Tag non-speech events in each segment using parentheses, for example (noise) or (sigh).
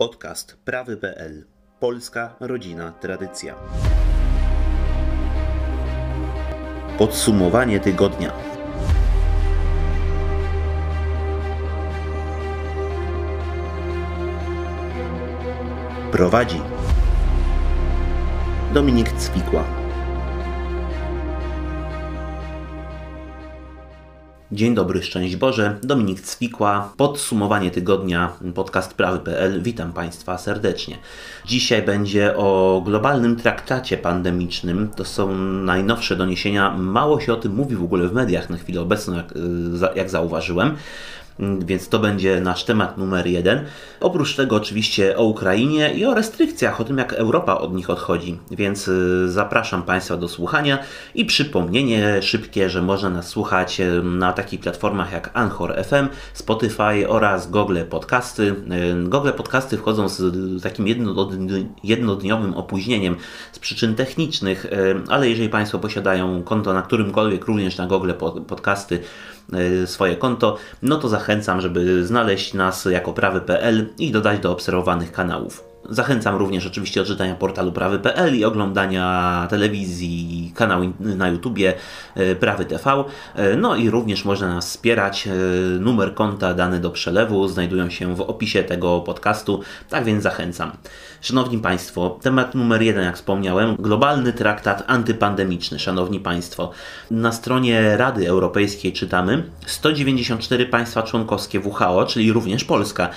Podcast prawy.pl Polska rodzina tradycja. Podsumowanie tygodnia. Prowadzi Dominik Cwikła. Dzień dobry, szczęść Boże. Dominik Cwikła, podsumowanie tygodnia, podcast prawy.pl. Witam Państwa serdecznie. Dzisiaj będzie o globalnym traktacie pandemicznym. To są najnowsze doniesienia. Mało się o tym mówi w ogóle w mediach na chwilę obecną, jak, jak zauważyłem. Mm, więc to będzie nasz temat numer jeden. Oprócz tego oczywiście o Ukrainie i o restrykcjach, o tym jak Europa od nich odchodzi. Więc y, zapraszam Państwa do słuchania i przypomnienie szybkie, że można nas słuchać y, na takich platformach jak Anchor FM, Spotify oraz Google Podcasty. Y, Google Podcasty wchodzą z takim jednodniowym opóźnieniem z przyczyn technicznych, ale jeżeli Państwo posiadają konto na którymkolwiek, również na Google Podcasty, swoje konto, no to zachęcam, żeby znaleźć nas jako prawy.pl i dodać do obserwowanych kanałów. Zachęcam również oczywiście do czytania portalu prawy.pl i oglądania telewizji, kanału na YouTubie e, Prawy TV. E, no i również można nas wspierać. E, numer konta, dane do przelewu znajdują się w opisie tego podcastu, tak więc zachęcam. Szanowni Państwo, temat numer jeden, jak wspomniałem, globalny traktat antypandemiczny. Szanowni Państwo, na stronie Rady Europejskiej czytamy 194 państwa członkowskie WHO, czyli również Polska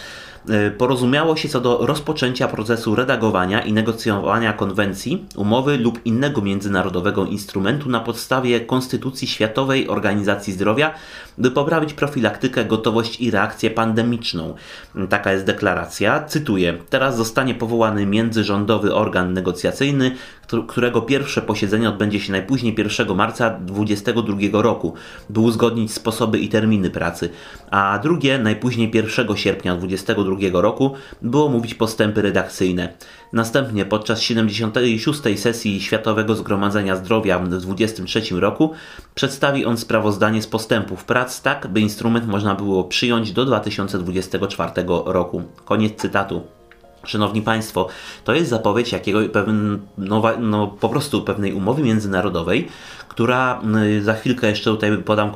porozumiało się co do rozpoczęcia procesu redagowania i negocjowania konwencji, umowy lub innego międzynarodowego instrumentu na podstawie Konstytucji Światowej Organizacji Zdrowia, by poprawić profilaktykę, gotowość i reakcję pandemiczną. Taka jest deklaracja. Cytuję: Teraz zostanie powołany międzyrządowy organ negocjacyjny, którego pierwsze posiedzenie odbędzie się najpóźniej 1 marca 2022 roku, by uzgodnić sposoby i terminy pracy, a drugie najpóźniej 1 sierpnia 2022 roku, by omówić postępy redakcyjne. Następnie podczas 76. sesji Światowego Zgromadzenia Zdrowia w 2023 roku przedstawi on sprawozdanie z postępów prac tak, by instrument można było przyjąć do 2024 roku. Koniec cytatu. Szanowni Państwo, to jest zapowiedź jakiego pewien, no, no, po prostu pewnej umowy międzynarodowej, która y, za chwilkę jeszcze tutaj podam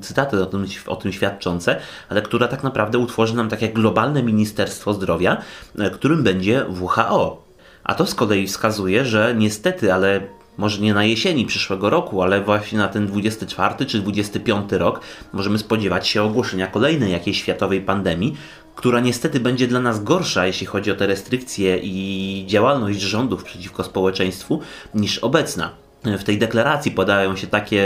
cytaty o tym, o tym świadczące, ale która tak naprawdę utworzy nam takie globalne Ministerstwo Zdrowia, y, którym będzie WHO. A to z kolei wskazuje, że niestety, ale może nie na jesieni przyszłego roku, ale właśnie na ten 24 czy 25 rok możemy spodziewać się ogłoszenia kolejnej jakiejś światowej pandemii, która niestety będzie dla nas gorsza, jeśli chodzi o te restrykcje i działalność rządów przeciwko społeczeństwu, niż obecna. W tej deklaracji podają się takie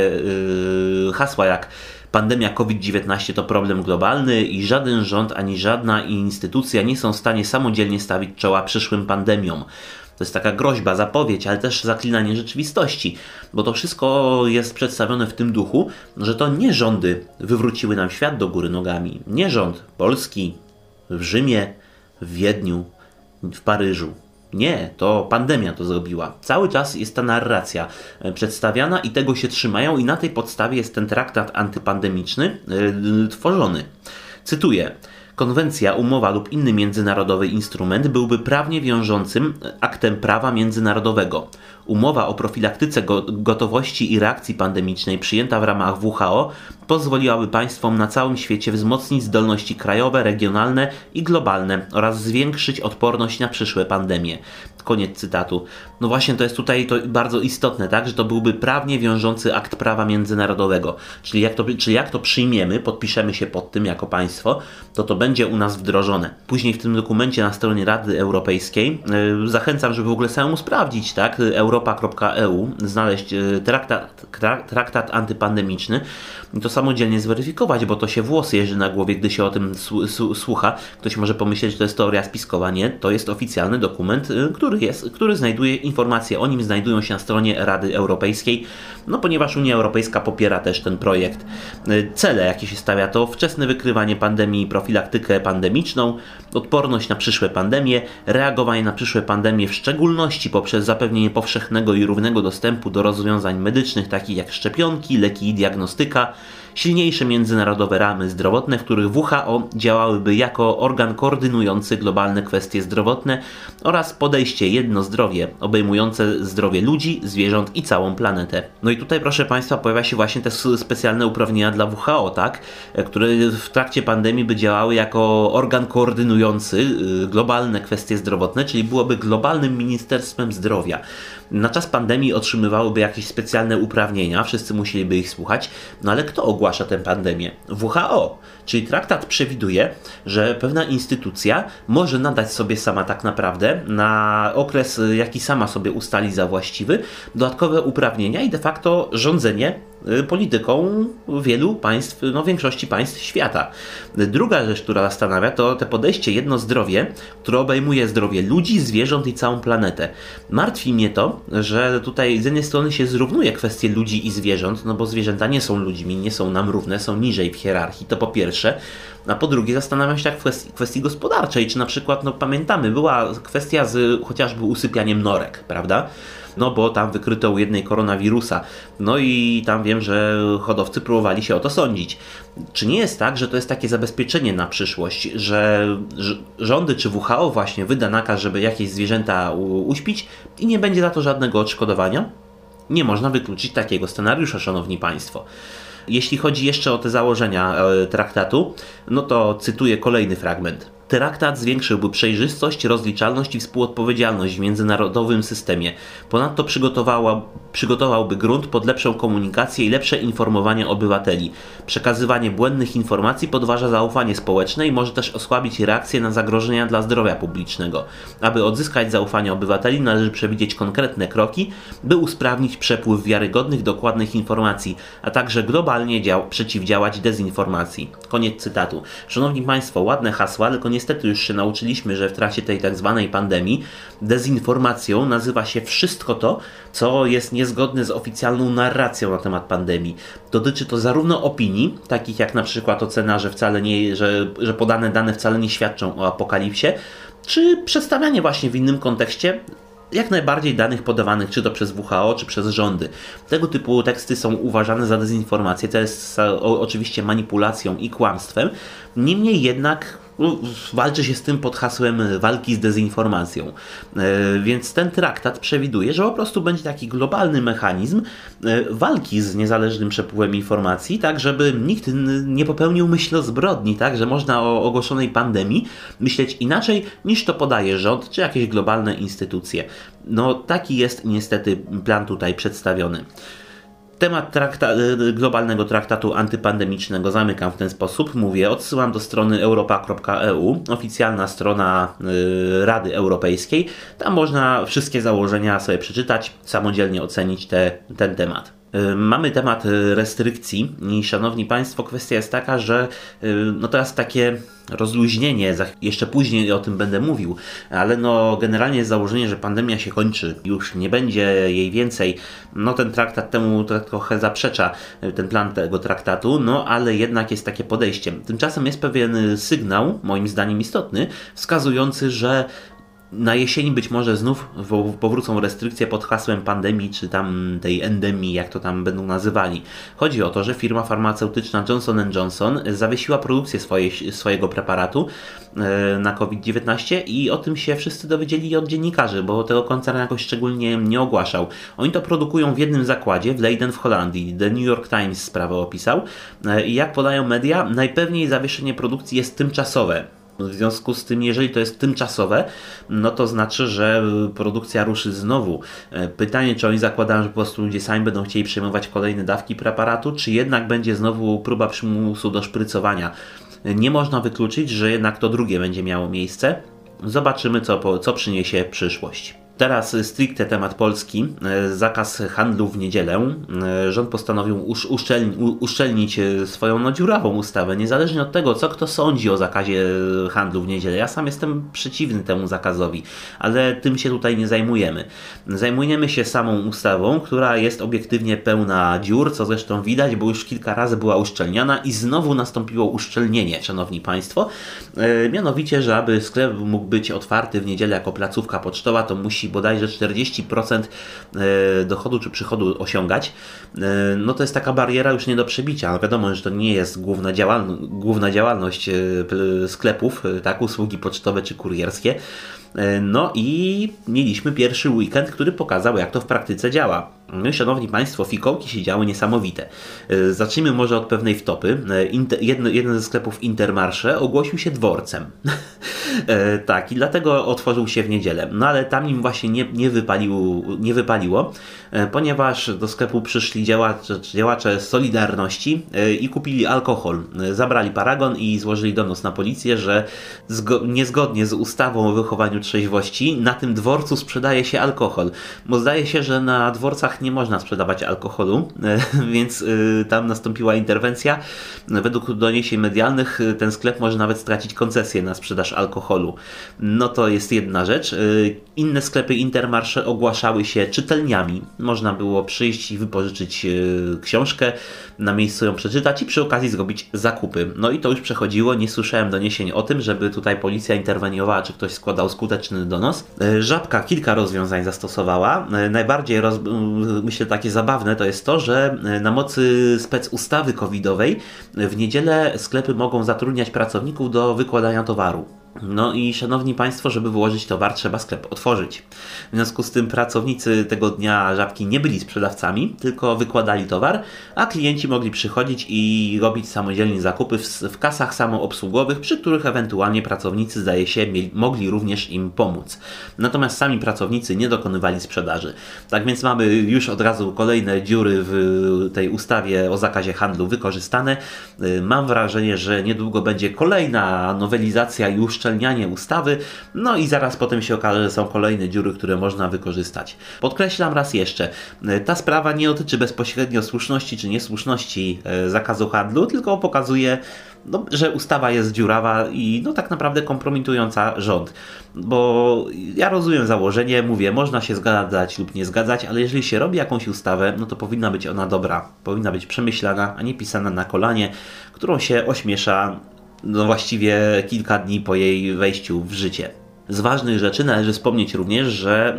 yy, hasła jak pandemia COVID-19 to problem globalny i żaden rząd ani żadna instytucja nie są w stanie samodzielnie stawić czoła przyszłym pandemiom. To jest taka groźba, zapowiedź, ale też zaklinanie rzeczywistości, bo to wszystko jest przedstawione w tym duchu, że to nie rządy wywróciły nam świat do góry nogami. Nie rząd polski, w Rzymie, w Wiedniu, w Paryżu. Nie, to pandemia to zrobiła. Cały czas jest ta narracja e, przedstawiana i tego się trzymają, i na tej podstawie jest ten traktat antypandemiczny yy, tworzony. Cytuję. Konwencja, umowa lub inny międzynarodowy instrument byłby prawnie wiążącym aktem prawa międzynarodowego. Umowa o profilaktyce gotowości i reakcji pandemicznej przyjęta w ramach WHO pozwoliłaby państwom na całym świecie wzmocnić zdolności krajowe, regionalne i globalne oraz zwiększyć odporność na przyszłe pandemie. Koniec cytatu. No właśnie to jest tutaj to bardzo istotne, tak, że to byłby prawnie wiążący akt prawa międzynarodowego. Czyli jak to, czyli jak to przyjmiemy, podpiszemy się pod tym jako państwo, to to będzie u nas wdrożone. Później w tym dokumencie na stronie Rady Europejskiej yy, zachęcam, żeby w ogóle samemu sprawdzić, tak, europa.eu, znaleźć yy, traktat, traktat antypandemiczny i to samodzielnie zweryfikować, bo to się włosy jeży na głowie, gdy się o tym słucha. Ktoś może pomyśleć, że to jest teoria spiskowa. Nie, to jest oficjalny dokument, y, który jest, który znajduje informacje o nim, znajdują się na stronie Rady Europejskiej, no ponieważ Unia Europejska popiera też ten projekt. Y, cele, jakie się stawia, to wczesne wykrywanie pandemii, profilaktykę pandemiczną, odporność na przyszłe pandemie, reagowanie na przyszłe pandemie, w szczególności poprzez zapewnienie powszechnego i równego dostępu do rozwiązań medycznych, takich jak szczepionki, leki i diagnostyka, silniejsze międzynarodowe ramy zdrowotne, w których WHO działałyby jako organ koordynujący globalne kwestie zdrowotne oraz podejście jedno zdrowie, obejmujące zdrowie ludzi, zwierząt i całą planetę. No i tutaj proszę Państwa pojawia się właśnie te specjalne uprawnienia dla WHO, tak? które w trakcie pandemii by działały jako organ koordynujący y, globalne kwestie zdrowotne, czyli byłoby globalnym Ministerstwem Zdrowia na czas pandemii otrzymywałyby jakieś specjalne uprawnienia, wszyscy musieliby ich słuchać, no ale kto ogłasza tę pandemię? WHO. Czyli traktat przewiduje, że pewna instytucja może nadać sobie sama tak naprawdę na okres, jaki sama sobie ustali za właściwy, dodatkowe uprawnienia i de facto rządzenie y, polityką wielu państw, no większości państw świata. Druga rzecz, która zastanawia, to te podejście jedno zdrowie, które obejmuje zdrowie ludzi, zwierząt i całą planetę. Martwi mnie to, że tutaj z jednej strony się zrównuje kwestie ludzi i zwierząt, no bo zwierzęta nie są ludźmi, nie są nam równe, są niżej w hierarchii, to po pierwsze. A po drugie zastanawiam się tak w kwestii, kwestii gospodarczej, czy na przykład, no pamiętamy, była kwestia z chociażby usypianiem norek, prawda? no bo tam wykryto u jednej koronawirusa. No i tam wiem, że hodowcy próbowali się o to sądzić. Czy nie jest tak, że to jest takie zabezpieczenie na przyszłość, że rządy czy WHO właśnie wyda nakaz, żeby jakieś zwierzęta uśpić i nie będzie za to żadnego odszkodowania? Nie można wykluczyć takiego scenariusza, szanowni państwo. Jeśli chodzi jeszcze o te założenia e, traktatu, no to cytuję kolejny fragment. Traktat zwiększyłby przejrzystość, rozliczalność i współodpowiedzialność w międzynarodowym systemie. Ponadto przygotowałby grunt pod lepszą komunikację i lepsze informowanie obywateli. Przekazywanie błędnych informacji podważa zaufanie społeczne i może też osłabić reakcję na zagrożenia dla zdrowia publicznego. Aby odzyskać zaufanie obywateli, należy przewidzieć konkretne kroki, by usprawnić przepływ wiarygodnych, dokładnych informacji, a także globalnie dział- przeciwdziałać dezinformacji. Koniec cytatu. Szanowni Państwo, ładne hasła, tylko nie niestety już się nauczyliśmy, że w trakcie tej tak zwanej pandemii dezinformacją nazywa się wszystko to, co jest niezgodne z oficjalną narracją na temat pandemii. Dotyczy to zarówno opinii, takich jak na przykład ocena, że wcale nie, że, że podane dane wcale nie świadczą o apokalipsie, czy przedstawianie właśnie w innym kontekście jak najbardziej danych podawanych czy to przez WHO, czy przez rządy. Tego typu teksty są uważane za dezinformację, to jest oczywiście manipulacją i kłamstwem. Niemniej jednak walczy się z tym pod hasłem walki z dezinformacją. E, więc ten traktat przewiduje, że po prostu będzie taki globalny mechanizm e, walki z niezależnym przepływem informacji, tak żeby nikt nie popełnił myśl o zbrodni, tak, że można o ogłoszonej pandemii myśleć inaczej niż to podaje rząd czy jakieś globalne instytucje. No taki jest niestety plan tutaj przedstawiony. Temat trakta y, globalnego traktatu antypandemicznego zamykam w ten sposób. Mówię, odsyłam do strony europa.eu, oficjalna strona y, Rady Europejskiej. Tam można wszystkie założenia sobie przeczytać, samodzielnie ocenić te, ten temat. Y, mamy temat restrykcji i szanowni Państwo, kwestia jest taka, że no teraz takie rozluźnienie, jeszcze później o tym będę mówił, ale no generalnie jest założenie, że pandemia się kończy, już nie będzie jej więcej, no ten traktat temu trochę zaprzecza, ten plan tego traktatu, no ale jednak jest takie podejście. Tymczasem jest pewien sygnał, moim zdaniem istotny, wskazujący, że na jesieni być może znów powrócą restrykcje pod hasłem pandemii, czy tam tej endemii, jak to tam będą nazywali. Chodzi o to, że firma farmaceutyczna Johnson Johnson zawiesiła produkcję swojej, swojego preparatu e, na COVID-19 i o tym się wszyscy dowiedzieli od dziennikarzy, bo tego koncern jakoś szczególnie nie ogłaszał. Oni to produkują w jednym zakładzie w Leiden w Holandii. The New York Times sprawę opisał e, i jak podają media, najpewniej zawieszenie produkcji jest tymczasowe w związku z tym, jeżeli to jest tymczasowe, no to znaczy, że produkcja ruszy znowu. E, pytanie, czy oni zakładają, że po prostu ludzie sami będą chcieli przejmować kolejne dawki preparatu, czy jednak będzie znowu próba przymusu do szprycowania. E, nie można wykluczyć, że jednak to drugie będzie miało miejsce. Zobaczymy, co, co przyniesie przyszłość. Teraz stricte temat polski. E, zakaz handlu w niedzielę. E, rząd postanowił uszczelni, uszczelnić e, swoją no, dziurawą ustawę, niezależnie od tego, co kto sądzi o zakazie handlu w niedzielę. Ja sam jestem przeciwny temu zakazowi, ale tym się tutaj nie zajmujemy. Zajmujemy się samą ustawą, która jest obiektywnie pełna dziur, co zresztą widać, bo już kilka razy była uszczelniana i znowu nastąpiło uszczelnienie, szanowni państwo. Mianowicie, że aby sklep mógł być otwarty w niedzielę jako placówka pocztowa, to musi 30, bodajże 40% dochodu czy przychodu osiągać, no to jest taka bariera już nie do przebicia. No wiadomo, że to nie jest główna, główna działalność sklepów, tak, usługi pocztowe czy kurierskie, E, no i mieliśmy pierwszy weekend, który pokazał, jak to w praktyce działa. No szanowni Państwo, fikołki się działy niesamowite. E, zacznijmy może od pewnej wtopy. E, inter, jedno, jeden ze sklepów Intermarsze ogłosił się dworcem. (laughs) tak, i dlatego otworzył się w niedzielę. No ale tam im właśnie nie, nie, wypalił, nie wypaliło, ponieważ do sklepu przyszli działacze, działacze Solidarności i kupili alkohol. Zabrali paragon i złożyli donos na policję, że niezgodnie z ustawą o wychowaniu trzeźwości, na tym dworcu sprzedaje się alkohol. Bo zdaje się, że na dworcach nie można sprzedawać alkoholu, (laughs) więc tam nastąpiła interwencja. Według doniesień medialnych ten sklep może nawet stracić koncesję na sprzedaż alkoholu. No to jest jedna rzecz. Inne sklepy Intermarsze ogłaszały się czytelniami. Można było przyjść i wypożyczyć książkę, na miejscu ją przeczytać i przy okazji zrobić zakupy. No i to już przechodziło. Nie słyszałem doniesień o tym, żeby tutaj policja interweniowała, czy ktoś składał skuteczny donos. E, Żabka kilka rozwiązań zastosowała. E, najbardziej, roz... myślę, takie zabawne to jest to, że e, na mocy spec ustawy covidowej w niedzielę sklepy mogą zatrudniać pracowników do wykładania towaru. No i szanowni Państwo, żeby wyłożyć towar, trzeba sklep otworzyć. W związku z tym pracownicy tego dnia żabki nie byli sprzedawcami, tylko wykładali towar, a klienci mogli przychodzić i robić samodzielnie zakupy w, w kasach samoobsługowych, przy których ewentualnie pracownicy, zdaje się, mieli, mogli również im pomóc. Natomiast sami pracownicy nie dokonywali sprzedaży. Tak więc mamy już od razu kolejne dziury w tej ustawie o zakazie handlu wykorzystane. Y, mam wrażenie, że niedługo będzie kolejna nowelizacja uszczelnienie uszczelnianie ustawy, no i zaraz potem się okaże, że są kolejne dziury, które można wykorzystać. Podkreślam raz jeszcze, ta sprawa nie dotyczy bezpośrednio słuszności czy niesłuszności e, zakazu handlu, tylko pokazuje no, że ustawa jest dziurawa i no tak naprawdę kompromitująca rząd. Bo ja rozumiem założenie, mówię, można się zgadzać lub nie zgadzać, ale jeżeli się robi jakąś ustawę, no to powinna być ona dobra, powinna być przemyślana, a nie pisana na kolanie, którą się ośmiesza no właściwie kilka dni po jej wejściu w życie. Z ważnych rzeczy należy wspomnieć również, że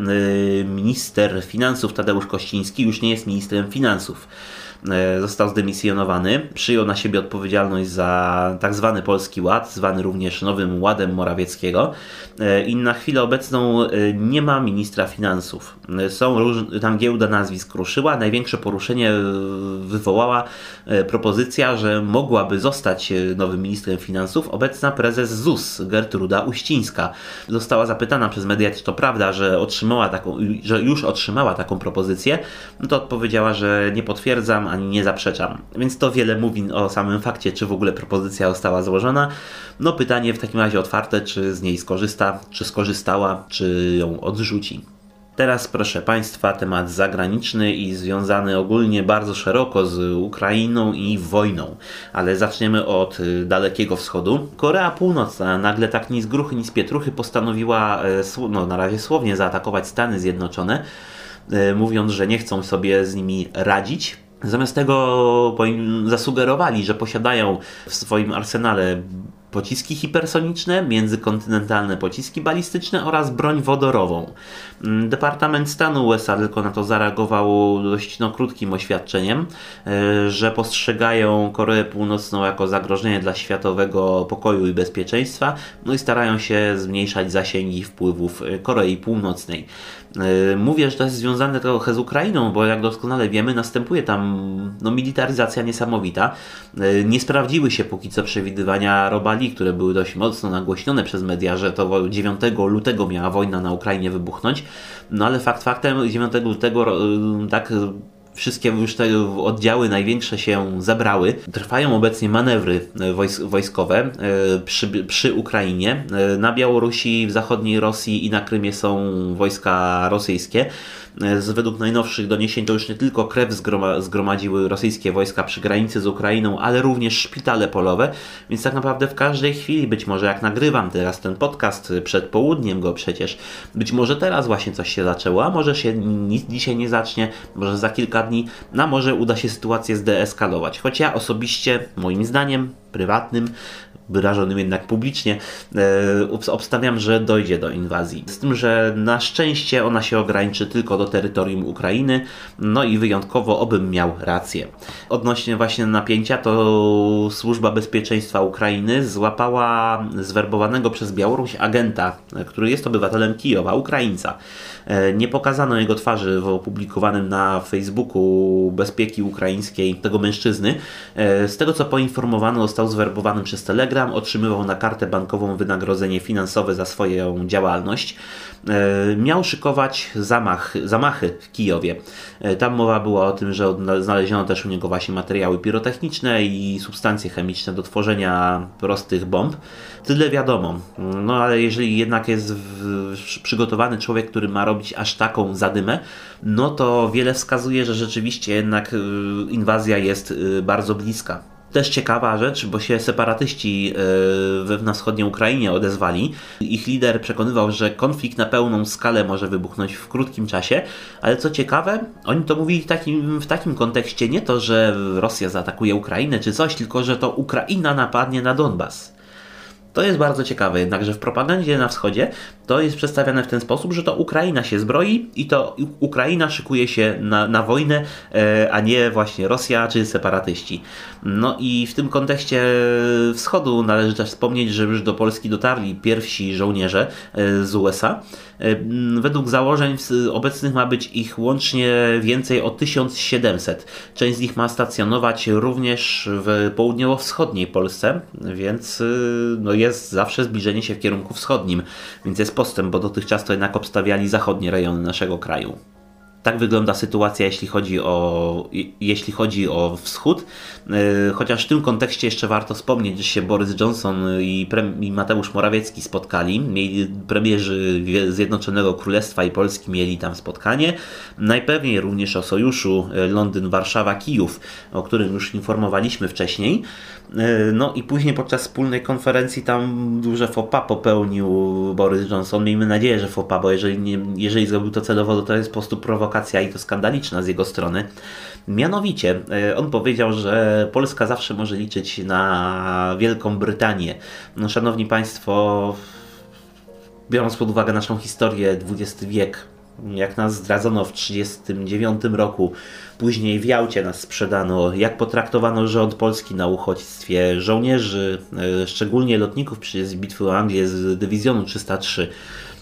y, minister finansów Tadeusz Kościński już nie jest ministrem finansów. E, został zdemisjonowany, przyjął na siebie odpowiedzialność za tak zwany Polski Ład, zwany również Nowym Ładem Morawieckiego e, i na chwilę obecną e, nie ma ministra finansów. Są różne, tam giełda nazwisk ruszyła, największe poruszenie wywołała propozycja, że mogłaby zostać nowym ministrem finansów obecna prezes ZUS Gertruda Uścińska. Została zapytana przez media, czy to prawda, że otrzymała taką, że już otrzymała taką propozycję, no to odpowiedziała, że nie potwierdzam, ani nie zaprzeczam. Więc to wiele mówi o samym fakcie, czy w ogóle propozycja została złożona. No pytanie w takim razie otwarte, czy z niej skorzysta, czy skorzystała, czy ją odrzuci. Teraz, proszę Państwa, temat zagraniczny i związany ogólnie bardzo szeroko z Ukrainą i wojną. Ale zaczniemy od y, Dalekiego Wschodu. Korea Północna nagle tak ni z gruchy, ni z pietruchy postanowiła, e, no na razie słownie, zaatakować Stany Zjednoczone, e, mówiąc, że nie chcą sobie z nimi radzić Zamiast tego zasugerowali, że posiadają w swoim arsenale pociski hipersoniczne, międzykontynentalne pociski balistyczne oraz broń wodorową. Mm, Departament Stanu USA tylko na to zareagował dość no, krótkim oświadczeniem, e, że postrzegają Koreę Północną jako zagrożenie dla światowego pokoju i bezpieczeństwa, no i starają się zmniejszać zasięgi wpływów e, Korei Północnej. E, mówię, że to jest związane trochę z Ukrainą, bo jak doskonale wiemy, następuje tam no, militaryzacja niesamowita. Nie sprawdziły się póki co przewidywania Robali które były dość mocno nagłośnione przez media, że to 9 lutego miała wojna na Ukrainie wybuchnąć. No ale fakt faktem 9 lutego y, tak wszystkie już te oddziały największe się zabrały. Trwają obecnie manewry y, wojskowe y, przy, przy, Ukrainie. Na Białorusi, w zachodniej Rosji i na Krymie są wojska rosyjskie. Z według najnowszych doniesień to już nie tylko krew zgromadziły rosyjskie wojska przy granicy z Ukrainą, ale również szpitale polowe, więc tak naprawdę w każdej chwili, być może jak nagrywam teraz ten podcast, y, przed południem go przecież, być może teraz właśnie coś się zaczęło, a może się nic dzisiaj nie zacznie, może za kilka dni, a może uda się sytuację zdeeskalować. Choć ja osobiście, moim zdaniem, prywatnym, wyrażonym jednak publicznie, e, obstawiam, że dojdzie do inwazji. Z tym, że na szczęście ona się ograniczy tylko do terytorium Ukrainy, no i wyjątkowo obym miał rację. Odnośnie właśnie napięcia, to Służba Bezpieczeństwa Ukrainy złapała zwerbowanego przez Białoruś agenta, który jest obywatelem Kijowa, Ukraińca. E, nie pokazano jego twarzy w opublikowanym na Facebooku bezpieki ukraińskiej tego mężczyzny. E, z tego co poinformowano, został zwerbowany przez Telegram, otrzymywał na kartę bankową wynagrodzenie finansowe za swoją działalność. E, miał szykować zamach, zamachy w Kijowie. Tam mowa była o tym, że znaleziono też u niego właśnie materiały pirotechniczne i substancje chemiczne do tworzenia prostych bomb. Tyle wiadomo. No ale jeżeli jednak jest przygotowany człowiek, który ma robić aż taką zadymę, no to wiele wskazuje, że rzeczywiście jednak y, inwazja jest bardzo bliska. Też ciekawa rzecz, bo się separatyści y, we wschodniej Ukrainie odezwali. Ich lider przekonywał, że konflikt na pełną skalę może wybuchnąć w krótkim czasie, ale co ciekawe, oni to mówili takim, w takim kontekście nie to, że Rosja zaatakuje Ukrainę czy coś, tylko że to Ukraina napadnie na Donbas. To jest bardzo ciekawe, jednakże w propagandzie na wschodzie to jest przedstawiane w ten sposób, że to Ukraina się zbroi i to Ukraina szykuje się na, na wojnę, e, a nie właśnie Rosja czy separatyści. No i w tym kontekście wschodu należy też wspomnieć, że już do Polski dotarli pierwsi żołnierze e, z USA. Według założeń obecnych ma być ich łącznie więcej o 1700. Część z nich ma stacjonować również w południowo-wschodniej Polsce, więc no jest zawsze zbliżenie się w kierunku wschodnim, więc jest postęp, bo dotychczas to jednak obstawiali zachodnie rejony naszego kraju. Tak wygląda sytuacja, jeśli chodzi o, jeśli chodzi o wschód. E, chociaż w tym kontekście jeszcze warto wspomnieć, że się Boris Johnson i, i Mateusz Morawiecki spotkali. Mieli premierzy Zjednoczonego Królestwa i Polski mieli tam spotkanie. Najpewniej również o sojuszu e, Londyn-Warszawa-Kijów, o którym już informowaliśmy wcześniej. E, no i później podczas wspólnej konferencji tam duże fopa popełnił Boris Johnson. Miejmy nadzieję, że fopa, bo jeżeli, nie, jeżeli zrobił to celowo, to jest po prostu prowokacja i to skandaliczna z jego strony. Mianowicie, e, on powiedział, że Polska zawsze może liczyć na Wielką Brytanię. No, szanowni Państwo, biorąc pod uwagę naszą historię, XX wiek, jak nas zdradzono w 1939 roku, później w Jałcie nas sprzedano, jak potraktowano rząd polski na uchodźstwie, żołnierzy, e, szczególnie lotników przy bitwy o Anglię z dywizjonu 303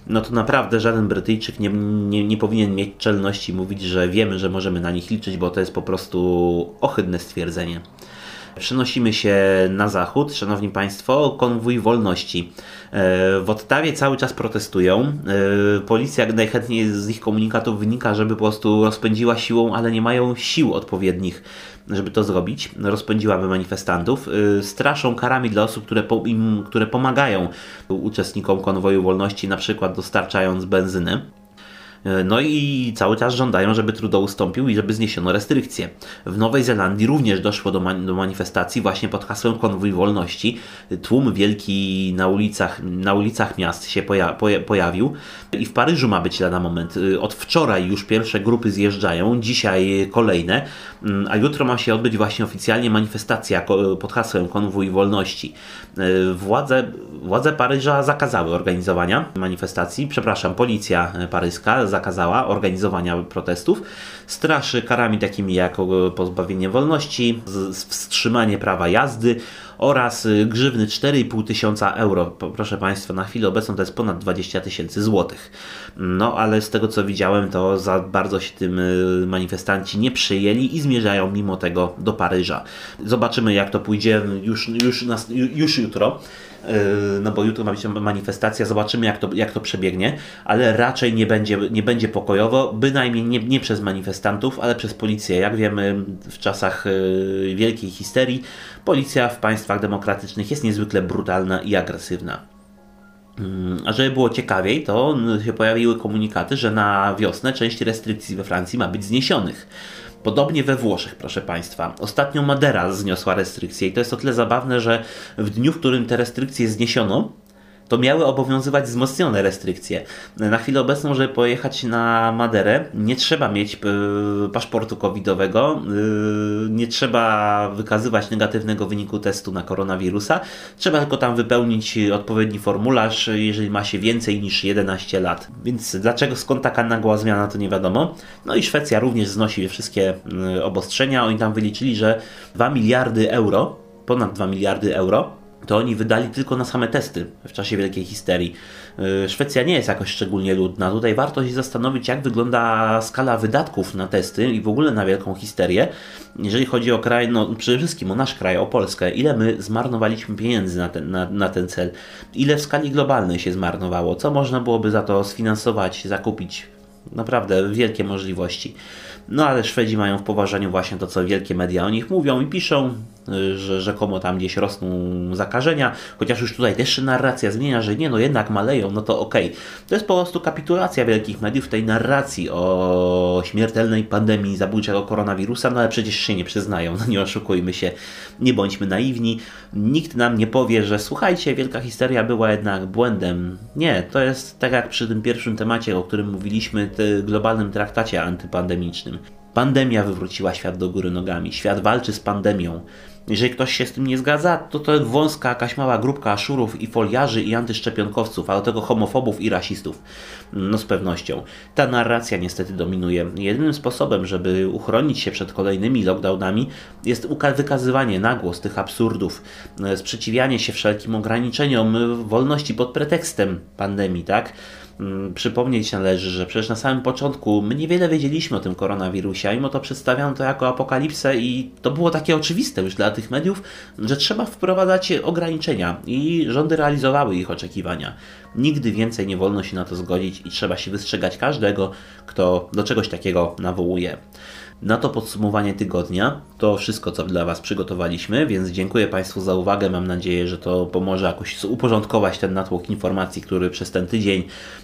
no to naprawdę żaden Brytyjczyk nie, nie, nie powinien mieć czelności mówić, że wiemy, że możemy na nich liczyć, bo to jest po prostu ohydne stwierdzenie. Przenosimy się na zachód, szanowni państwo, konwój wolności. E, w Ottawie cały czas protestują. E, policja najchętniej z ich komunikatów wynika, żeby po prostu rozpędziła siłą, ale nie mają sił odpowiednich, żeby to zrobić. Rozpędziłaby manifestantów. E, straszą karami dla osób, które, po, im, które pomagają uczestnikom konwoju wolności, na przykład dostarczając benzyny. E, no i cały czas żądają, żeby Trudeau ustąpił i żeby zniesiono restrykcje. W Nowej Zelandii również doszło do, man do manifestacji właśnie pod hasłem konwój wolności. Tłum wielki na ulicach, na ulicach miast się poja poja pojawił i w Paryżu ma być lada moment. E, od wczoraj już pierwsze grupy zjeżdżają, dzisiaj kolejne, mm, a jutro ma się odbyć właśnie oficjalnie manifestacja pod hasłem konwój wolności. E, władze, władze Paryża zakazały organizowania manifestacji, przepraszam, policja paryska zakazała organizowania protestów, straszy karami takimi jak pozbawienie wolności, wstrzymanie prawa jazdy oraz y, grzywny 4,5 tysiąca euro. Proszę Państwa, na chwilę obecną to jest ponad 20 tysięcy złotych. No ale z tego co widziałem, to za bardzo się tym y, manifestanci nie przyjęli i zmierzają mimo tego do Paryża. Zobaczymy jak to pójdzie już, już, już jutro. Yy, no bo jutro ma być manifestacja, zobaczymy jak to, jak to przebiegnie, ale raczej nie będzie, nie będzie pokojowo, bynajmniej nie, nie przez manifestantów, ale przez policję. Jak wiemy, w czasach wielkiej histerii, policja w państwach demokratycznych jest niezwykle brutalna i agresywna. Yy, a żeby było ciekawiej, to się pojawiły komunikaty, że na wiosnę część restrykcji we Francji ma być zniesionych. Podobnie we Włoszech, proszę Państwa. Ostatnio Madera zniosła restrykcje i to jest o tyle zabawne, że w dniu, w którym te restrykcje zniesiono, to miały obowiązywać wzmocnione restrykcje. Na chwilę obecną, żeby pojechać na Maderę, nie trzeba mieć y, paszportu covidowego, y, nie trzeba wykazywać negatywnego wyniku testu na koronawirusa, trzeba tylko tam wypełnić odpowiedni formularz, jeżeli ma się więcej niż 11 lat. Więc dlaczego, skąd taka nagła zmiana, to nie wiadomo. No i Szwecja również znosi wszystkie y, obostrzenia. Oni tam wyliczyli, że 2 miliardy euro, ponad 2 miliardy euro, to oni wydali tylko na same testy w czasie wielkiej histerii. Y, Szwecja nie jest jakoś szczególnie ludna. Tutaj warto się zastanowić, jak wygląda skala wydatków na testy i w ogóle na wielką histerię. Jeżeli chodzi o kraj, no przede wszystkim o nasz kraj, o Polskę, ile my zmarnowaliśmy pieniędzy na ten, na, na ten cel, ile w skali globalnej się zmarnowało, co można byłoby za to sfinansować, zakupić. Naprawdę wielkie możliwości. No ale Szwedzi mają w poważaniu właśnie to, co wielkie media o nich mówią i piszą, że rzekomo tam gdzieś rosną zakażenia, chociaż już tutaj też się narracja zmienia, że nie, no jednak maleją, no to okej. Okay. To jest po prostu kapitulacja wielkich mediów tej narracji o śmiertelnej pandemii zabójczego koronawirusa, no ale przecież się nie przyznają, no nie oszukujmy się, nie bądźmy naiwni. Nikt nam nie powie, że słuchajcie, wielka histeria była jednak błędem. Nie, to jest tak jak przy tym pierwszym temacie, o którym mówiliśmy, globalnym traktacie antypandemicznym. Pandemia wywróciła świat do góry nogami. Świat walczy z pandemią. Jeżeli ktoś się z tym nie zgadza, to to wąska jakaś mała grupka aszurów i foliarzy i antyszczepionkowców, a do tego homofobów i rasistów. No z pewnością. Ta narracja niestety dominuje. Jedynym sposobem, żeby uchronić się przed kolejnymi lockdownami jest wykazywanie na głos tych absurdów, sprzeciwianie się wszelkim ograniczeniom wolności pod pretekstem pandemii, tak? Mm, przypomnieć należy, że przecież na samym początku my niewiele wiedzieliśmy o tym koronawirusie, a mimo to przedstawiano to jako apokalipsę i to było takie oczywiste już dla tych mediów, że trzeba wprowadzać ograniczenia i rządy realizowały ich oczekiwania. Nigdy więcej nie wolno się na to zgodzić i trzeba się wystrzegać każdego, kto do czegoś takiego nawołuje. Na to podsumowanie tygodnia to wszystko, co dla Was przygotowaliśmy, więc dziękuję Państwu za uwagę. Mam nadzieję, że to pomoże jakoś uporządkować ten natłok informacji, który przez ten tydzień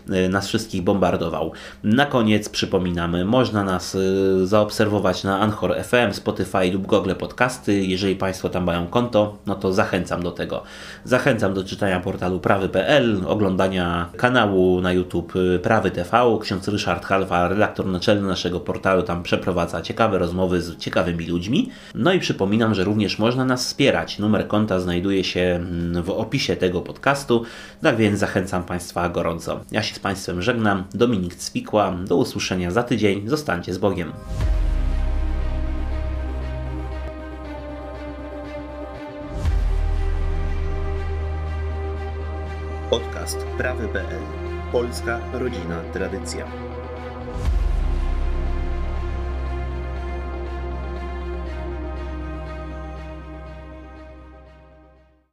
y, nas wszystkich bombardował. Na koniec przypominamy, można nas y, zaobserwować na Anchor FM, Spotify lub Google Podcasty. Jeżeli Państwo tam mają konto, no to zachęcam do tego. Zachęcam do czytania portalu prawy.pl, oglądania kanału na YouTube y, Prawy TV. Ksiądz Ryszard Halwa, redaktor naczelny naszego portalu, tam przeprowadza ciekawe rozmowy z ciekawymi ludźmi. No i przypominam, że również można nas wspierać. Numer konta znajduje się mm, w opisie tego podcastu, tak więc zachęcam Państwa gorąco. Ja się z Państwem żegnam. Dominik Cwikła. Do usłyszenia za tydzień. Zostańcie z Bogiem. Podcast prawy.pl Polska rodzina tradycja.